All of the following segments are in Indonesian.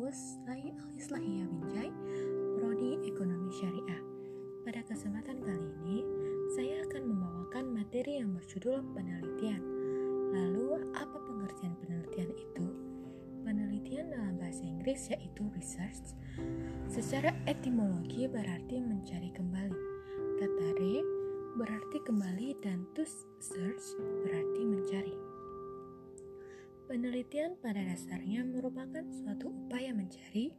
Alislahia Binjai, Prodi Ekonomi Syariah. Pada kesempatan kali ini, saya akan membawakan materi yang berjudul penelitian. Lalu, apa pengertian penelitian itu? Penelitian dalam bahasa Inggris yaitu research. Secara etimologi berarti mencari kembali. Kata re berarti kembali dan to search berarti. Penelitian pada dasarnya merupakan suatu upaya mencari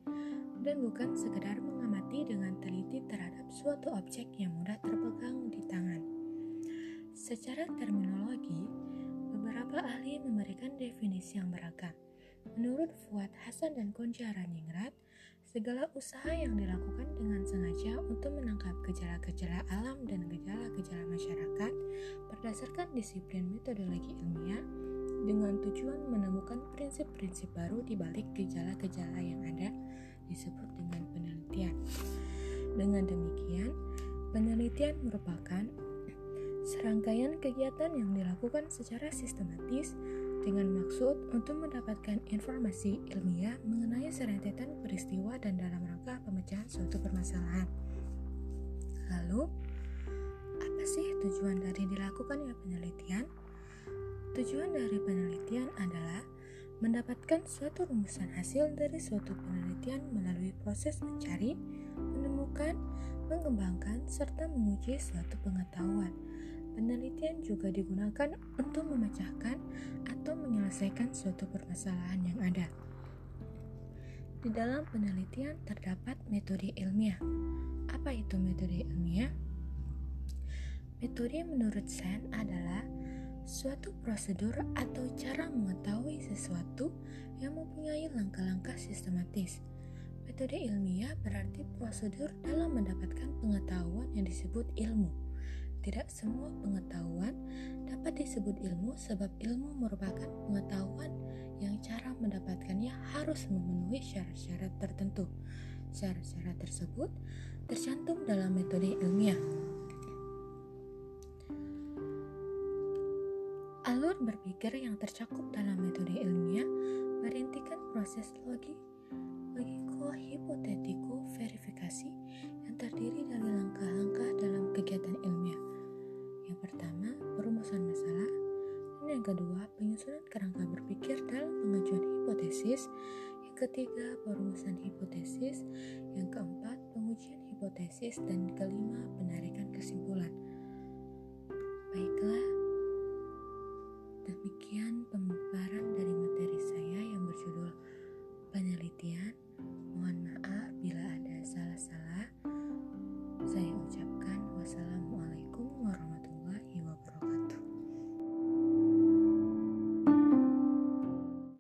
dan bukan sekedar mengamati dengan teliti terhadap suatu objek yang mudah terpegang di tangan. Secara terminologi, beberapa ahli memberikan definisi yang beragam. Menurut Fuad Hasan dan Konja Raningrat, segala usaha yang dilakukan dengan sengaja untuk menangkap gejala-gejala alam dan gejala-gejala masyarakat berdasarkan disiplin metodologi ilmiah dengan tujuan menemukan prinsip-prinsip baru di balik gejala-gejala yang ada disebut dengan penelitian. Dengan demikian, penelitian merupakan serangkaian kegiatan yang dilakukan secara sistematis dengan maksud untuk mendapatkan informasi ilmiah mengenai serentetan peristiwa dan dalam rangka pemecahan suatu permasalahan. Lalu, apa sih tujuan dari dilakukannya penelitian? Tujuan dari penelitian adalah mendapatkan suatu rumusan hasil dari suatu penelitian melalui proses mencari, menemukan, mengembangkan, serta menguji suatu pengetahuan. Penelitian juga digunakan untuk memecahkan atau menyelesaikan suatu permasalahan yang ada. Di dalam penelitian terdapat metode ilmiah. Apa itu metode ilmiah? Metode menurut Sen adalah suatu prosedur atau cara mengetahui sesuatu yang mempunyai langkah-langkah sistematis. Metode ilmiah berarti prosedur dalam mendapatkan pengetahuan yang disebut ilmu. Tidak semua pengetahuan dapat disebut ilmu sebab ilmu merupakan pengetahuan yang cara mendapatkannya harus memenuhi syarat-syarat tertentu. Syarat-syarat tersebut tercantum dalam metode ilmiah. Alur berpikir yang tercakup dalam metode ilmiah merintikan proses logi, logiko-hipotetiku verifikasi yang terdiri dari langkah-langkah dalam kegiatan ilmiah. Yang pertama, perumusan masalah, dan yang kedua, penyusunan kerangka berpikir dalam pengajuan hipotesis, yang ketiga, perumusan hipotesis, yang keempat, pengujian hipotesis, dan kelima, penarikan kesimpulan. Baiklah, 年，